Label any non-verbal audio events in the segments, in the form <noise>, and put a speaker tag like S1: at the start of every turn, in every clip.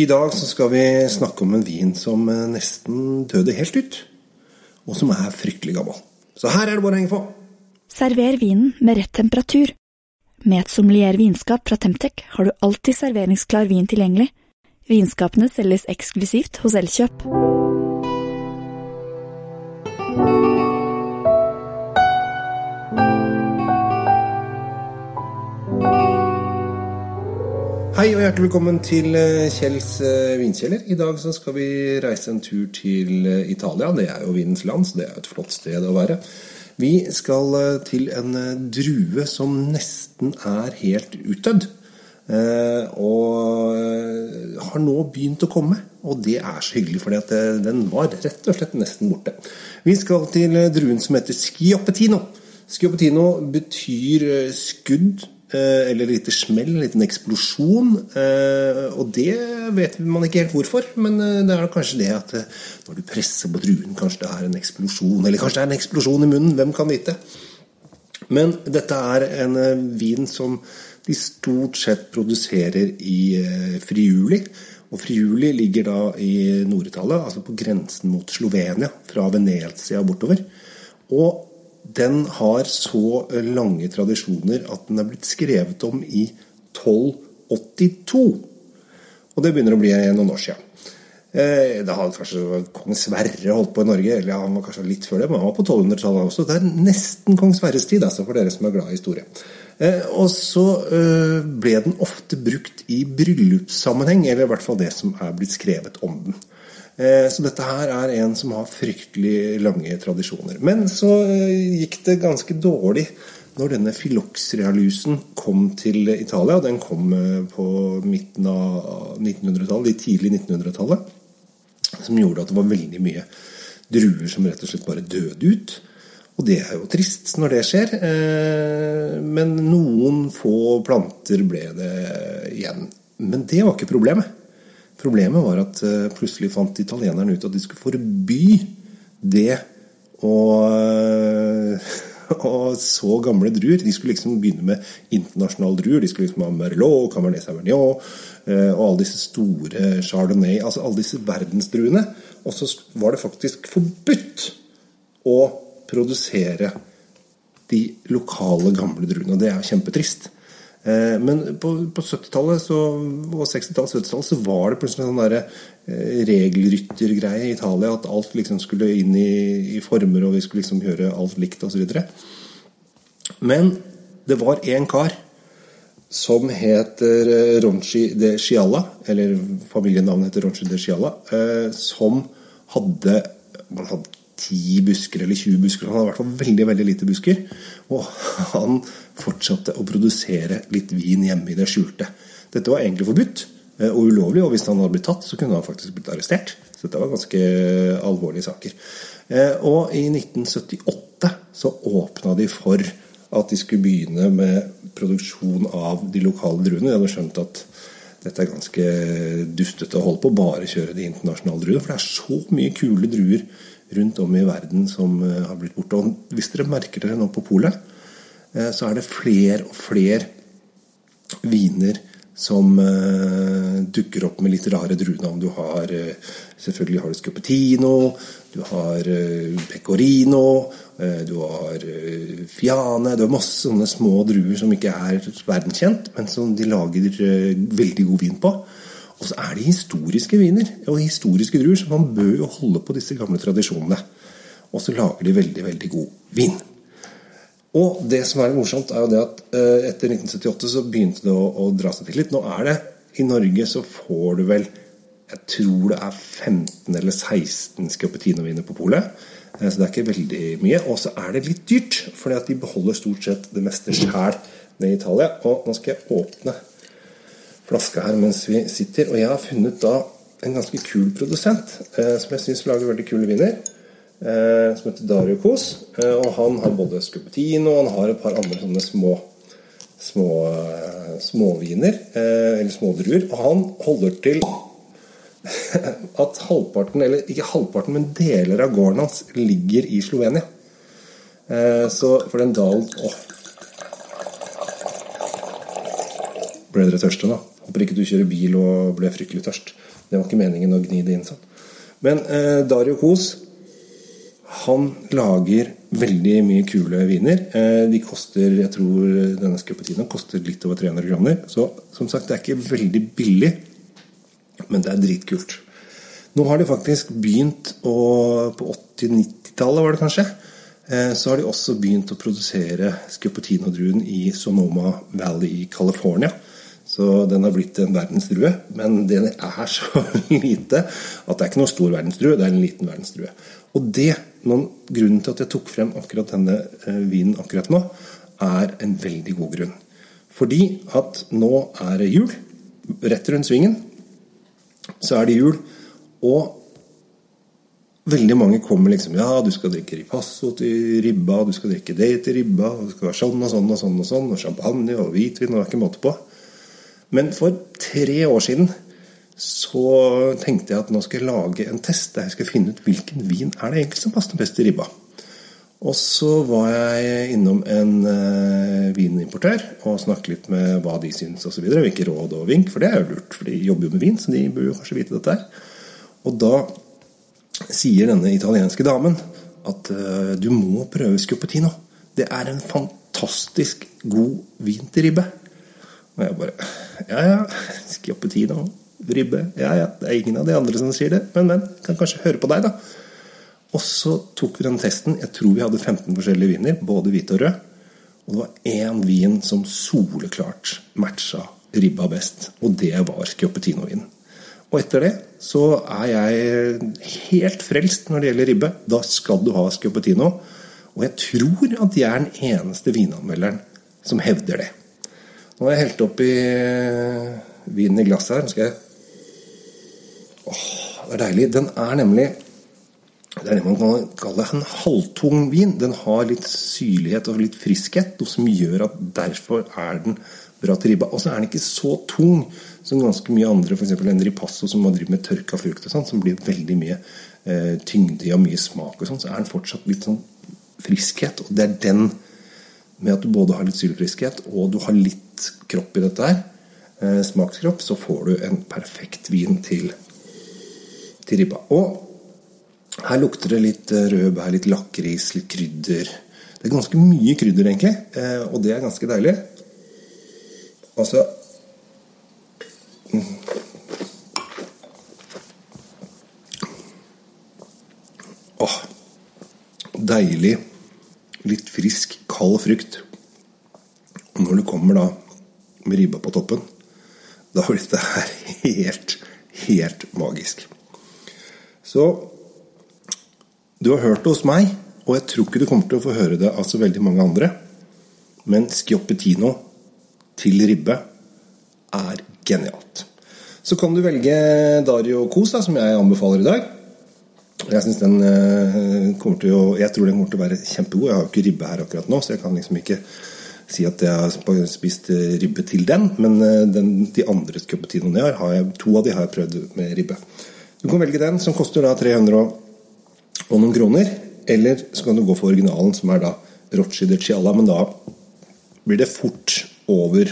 S1: I dag så skal vi snakke om en vin som eh, nesten døde helt ut, og som er fryktelig gammel. Så her er det bare å henge på.
S2: Server vinen med rett temperatur. Med et sommelier vinskap fra Temtec har du alltid serveringsklar vin tilgjengelig. Vinskapene selges eksklusivt hos Elkjøp.
S1: Hei og hjertelig velkommen til eh, Kjells vindkjeller. vinkjeller. I dag så skal vi reise en tur til eh, Italia. Det er jo vinens land, så det er jo et flott sted å være. Vi skal til en drue som nesten er helt utdødd. Og har nå begynt å komme. Og det er så hyggelig, for den var rett og slett nesten borte. Vi skal til druen som heter Schioppettino. Schioppettino betyr skudd Eh, eller lite smell, en liten eksplosjon. Eh, og det vet man ikke helt hvorfor, men eh, det er kanskje det at når du presser på druen, kanskje det er en eksplosjon. Eller kanskje det er en eksplosjon i munnen, hvem kan vite. Men dette er en vin som de stort sett produserer i Friuli. Og Friuli ligger da i Nord-Italia, altså på grensen mot Slovenia, fra Venezia bortover. Og den har så lange tradisjoner at den er blitt skrevet om i 1282. Og det begynner å bli noen år siden. Eh, da hadde kanskje kong Sverre holdt på i Norge, eller han var kanskje litt før det, men han var på 1200-tallet også. Det er nesten kong Sverres tid, altså, for dere som er glad i historie. Eh, og så eh, ble den ofte brukt i bryllupssammenheng, eller i hvert fall det som er blitt skrevet om den. Eh, så dette her er en som har fryktelig lange tradisjoner. Men så eh, gikk det ganske dårlig når denne filoxria-lusen kom til Italia. Den kom eh, på midten av 1900-tallet, de tidlig 1900-tallet. Som gjorde at det var veldig mye druer som rett og slett bare døde ut. Og det er jo trist når det skjer. Men noen få planter ble det igjen. Men det var ikke problemet. Problemet var at eh, plutselig fant italienerne ut at de skulle forby det og, <laughs> og så gamle druer. De skulle liksom begynne med internasjonale druer. De skulle liksom ha Merlot, Cabernet Sauvignon eh, og alle disse store Chardonnay. Altså alle disse verdensdruene. Og så var det faktisk forbudt å produsere de lokale, gamle druene. Og det er kjempetrist. Eh, men på, på 70-tallet og 60-tallet 70 så var det plutselig en sånn der eh, regelryttergreie i Italia. At alt liksom skulle inn i, i former, og vi skulle liksom gjøre alt likt osv. Men det var én kar som heter eh, Ronchi de Scialla, eller familienavnet heter Ronchi de Scialla, som hadde man hadde 10 busker eller 20 busker. Han hadde i hvert fall veldig veldig lite busker. Og han fortsatte å produsere litt vin hjemme i det skjulte. Dette var egentlig forbudt eh, og ulovlig, og hvis han hadde blitt tatt, så kunne han faktisk blitt arrestert. Så dette var ganske alvorlige saker. Eh, og i 1978 så åpna de for at de skulle begynne med produksjon av de lokale druene. De hadde skjønt at dette er ganske dustete å holde på, bare kjøre de internasjonale druene. For det er så mye kule druer rundt om i verden som eh, har blitt borte. Og hvis dere merker dere nå på polet, eh, så er det flere og flere viner som uh, dukker opp med litt rare druenavn. Du har selvfølgelig har du Scopetino, du har Pecorino, du har Fiane Du har masse sånne små druer som ikke er verdenskjent, men som de lager veldig god vin på. Og så er det historiske viner og historiske druer, så man bør jo holde på disse gamle tradisjonene. Og så lager de veldig, veldig god vin. Og det som er morsomt, er jo det at uh, etter 1978 så begynte det å, å, dra seg til litt. Nå er det I Norge så får du vel Jeg tror det er 15 eller 16 Scapettino-viner på polet. Uh, så det er ikke veldig mye. Og så er det litt dyrt, fordi at de beholder stort sett det meste sjæl nede i Italia. Og nå skal jeg åpne flaske her mens vi sitter. Og jeg har funnet da en ganske kul produsent eh, som jeg syns lager veldig kule viner. Eh, som heter Dario Kos. Eh, og han har både Scupettino og han har et par andre sånne små små eh, småviner. Eh, eller smådruer. Og han holder til <laughs> at halvparten, eller ikke halvparten, men deler av gården hans ligger i Slovenia. Eh, så for den dalen Åh. Ble dere tørste nå? Håper ikke du kjører bil og ble fryktelig tørst. Det var ikke meningen å gni det inn sånn. Men eh, Dario Kos han lager veldig mye kule viner. Eh, de koster, jeg tror denne Scappuccino koster litt over 300 kroner. Så som sagt, det er ikke veldig billig, men det er dritkult. Nå har de faktisk begynt å På 80-90-tallet, var det kanskje? Eh, så har de også begynt å produsere Scappuccino-druen i Sonoma Valley i California. Så den har blitt en verdensdrue. Men den er så <laughs> lite at det er ikke noen stor verdensdrue, det er en liten verdensdrue. Og det, noen, grunnen til at jeg tok frem akkurat denne eh, vinen akkurat nå, er en veldig god grunn. Fordi at nå er det jul. Rett rundt svingen så er det jul. Og veldig mange kommer liksom Ja, du skal drikke ripasso til ribba, du skal drikke det til ribba, det skal være sånn og sånn og sånn, og sånn, og champagne og hvitvin, og det er ikke måte på. Men for tre år siden så tenkte jeg at nå skal jeg lage en test der jeg skal finne ut hvilken vin er det egentlig som passer best til ribba. Og så var jeg innom en uh, vinimportør og snakket litt med hva de syns osv. Hvilke råd og vink, for det er jo lurt, for de jobber jo med vin, så de burde jo kanskje vite dette her. Og da sier denne italienske damen at uh, du må prøve Scupettino. Det er en fantastisk god vin til ribbe. Og jeg bare Ja, ja. Scupettino, ribbe. Ja, ja. Det er ingen av de andre som sier det. Men, men. Kan kanskje høre på deg, da. Og så tok vi den testen. Jeg tror vi hadde 15 forskjellige viner, både hvit og rød. Og det var én vin som soleklart matcha ribba best, og det var Schioppettino-vinen. Og etter det så er jeg helt frelst når det gjelder ribbe. Da skal du ha Schioppettino. Og jeg tror at jeg er den eneste vinanmelderen som hevder det. Nå har jeg helt oppi vinen i glasset her. Skal jeg Åh, det er deilig. Den er nemlig det er det man kan kalle en halvtung vin. Den har litt syrlighet og litt friskhet, noe som gjør at derfor er den bra til ribba. Og så er den ikke så tung som ganske mye andre, f.eks. en ripasso som man driver med tørka frukt og sånn, som blir veldig mye eh, tyngde og mye smak og sånn. Så er den fortsatt litt sånn friskhet. Og det er den med at du både har litt sylfriskhet og du har litt kropp i dette her, eh, smakskropp, så får du en perfekt vin til, til ribba. Og her lukter det litt rødbær, litt lakris, litt krydder. Det er ganske mye krydder, egentlig, og det er ganske deilig. Altså Åh. Deilig, litt frisk, kald frukt. Og når du kommer da med ribba på toppen, da blir dette her helt, helt magisk. Så du har hørt det hos meg, og jeg tror ikke du kommer til å få høre det av så veldig mange andre. Men skioppetino til ribbe er genialt. Så kan du velge Dario Kos, da, som jeg anbefaler i dag. Jeg, synes den, kommer til å, jeg tror den kommer til å være kjempegod. Jeg har jo ikke ribbe her akkurat nå, så jeg kan liksom ikke si at jeg har spist ribbe til den. Men den, de andre Schioppettinoene jeg har, har jeg, to av de har jeg prøvd med ribbe. Du kan velge den, som koster da 300 og noen kroner. Eller så kan du gå for originalen, som er da Rochi de Chiala. Men da blir det fort over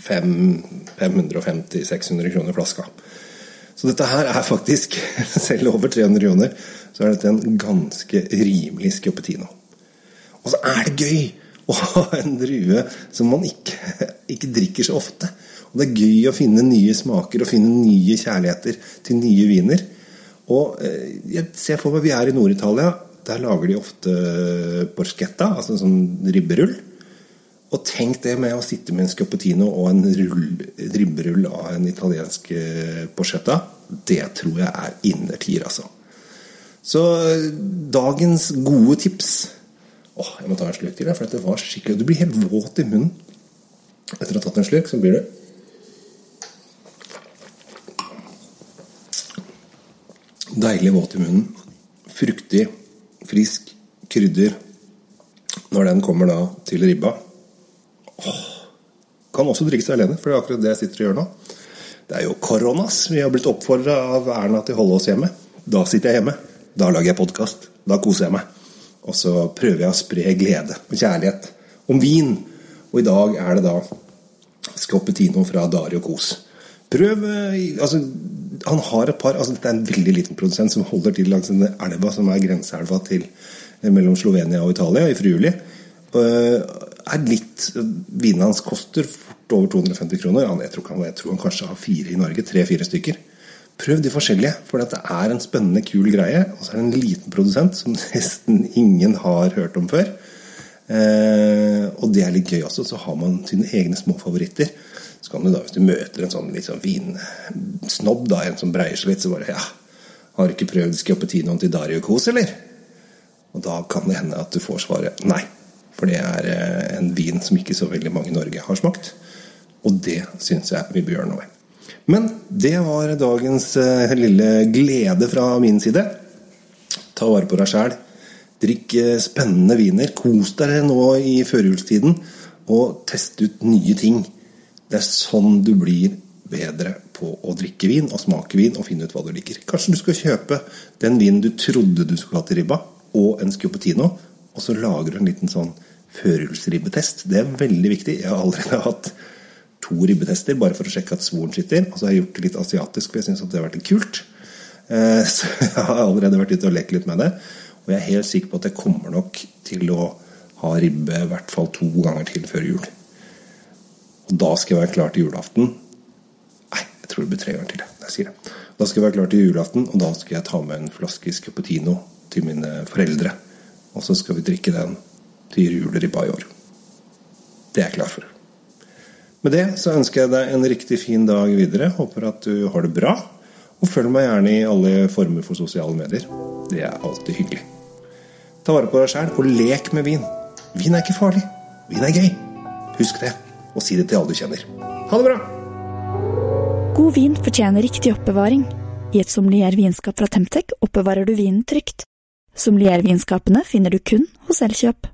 S1: 550-600 kroner flaska. Så dette her er faktisk, <laughs> selv over 300 kroner, så er dette en ganske rimelig Schioppettino. Og så er det gøy å ha en drue som man ikke, ikke drikker så ofte. Og det er gøy å finne nye smaker og finne nye kjærligheter til nye viner. Og jeg ser for meg Vi er i Nord-Italia. Der lager de ofte porschetta, altså en sånn ribberull. Og tenk det med å sitte med en scappotino og en ribberull av en italiensk porchetta. Det tror jeg er innertier, altså. Så dagens gode tips Åh, jeg må ta en slurk til, for dette var skikkelig Du blir helt våt i munnen etter å ha tatt en slurk. Så blir det Deilig våt i munnen. Fruktig, frisk, krydder. Når den kommer da til ribba Kan også drikke seg alene, for det er akkurat det jeg sitter og gjør nå. Det er jo koronas. Vi har blitt oppfordra av Erna til å holde oss hjemme. Da sitter jeg hjemme. Da lager jeg podkast. Da koser jeg meg. Og så prøver jeg å spre glede og kjærlighet om vin. Og i dag er det da Scoppetino fra Dario Kos. Prøv eh, altså, Han har et par altså Dette er en veldig liten produsent som holder til langs denne elva som er grenseelva til, eh, mellom Slovenia og Italia i Friuli. Uh, er litt Vinen hans koster fort over 250 kroner. Jeg tror, han, jeg tror han kanskje har fire i Norge. Tre-fire stykker. Prøv de forskjellige, for det er en spennende, kul greie. Og så er det en liten produsent som <laughs> nesten ingen har hørt om før. Eh, og det er litt gøy også. Så har man sine egne små favoritter. Så kan du da, hvis du møter en sånn litt sånn vinsnobb, da, en som breier seg litt, så bare ja, Har du ikke prøvd Schioppettinoen til Dario Kos, eller? Og da kan det hende at du får svaret nei. For det er eh, en vin som ikke så veldig mange i Norge har smakt. Og det syns jeg vi bør gjøre noe med. Men det var dagens eh, lille glede fra min side. Ta vare på deg sjæl. Drikk eh, spennende viner. Kos deg nå i førjulstiden, og test ut nye ting. Det er sånn du blir bedre på å drikke vin og smake vin og finne ut hva du liker. Kanskje du skal kjøpe den vinen du trodde du skulle ha til ribba, og en Schioppettino, og så lager du en liten sånn førjulsribbetest. Det er veldig viktig. Jeg har allerede <laughs> hatt to ribbetester bare for å sjekke at svoren sitter. Og så har jeg gjort det litt asiatisk, for jeg syns det har vært litt kult. Eh, <laughs> så jeg har allerede vært ute og lekt litt med det. Og jeg er helt sikker på at jeg kommer nok til å ha ribbe i hvert fall to ganger til før jul. Og da skal jeg være klar til julaften. Nei, jeg tror det blir tre ganger til. Jeg sier det. Da skal jeg være klar til julaften, og da skal jeg ta med en flaske Scoppetino til mine foreldre. Og så skal vi drikke den til juleribba i år. Det er jeg klar for. Med det så ønsker jeg deg en riktig fin dag videre. Håper at du har det bra. Og følg meg gjerne i alle former for sosiale medier. Det er alltid hyggelig. Ta vare på deg sjæl, og lek med vin. Vin er ikke farlig. Vin er gøy. Husk det, og si det til alle du kjenner. Ha det bra!
S2: God vin fortjener riktig oppbevaring. I et sommelier vinskap fra Temtec oppbevarer du vinen trygt. Sommeliervinskapene finner du kun hos Elkjøp.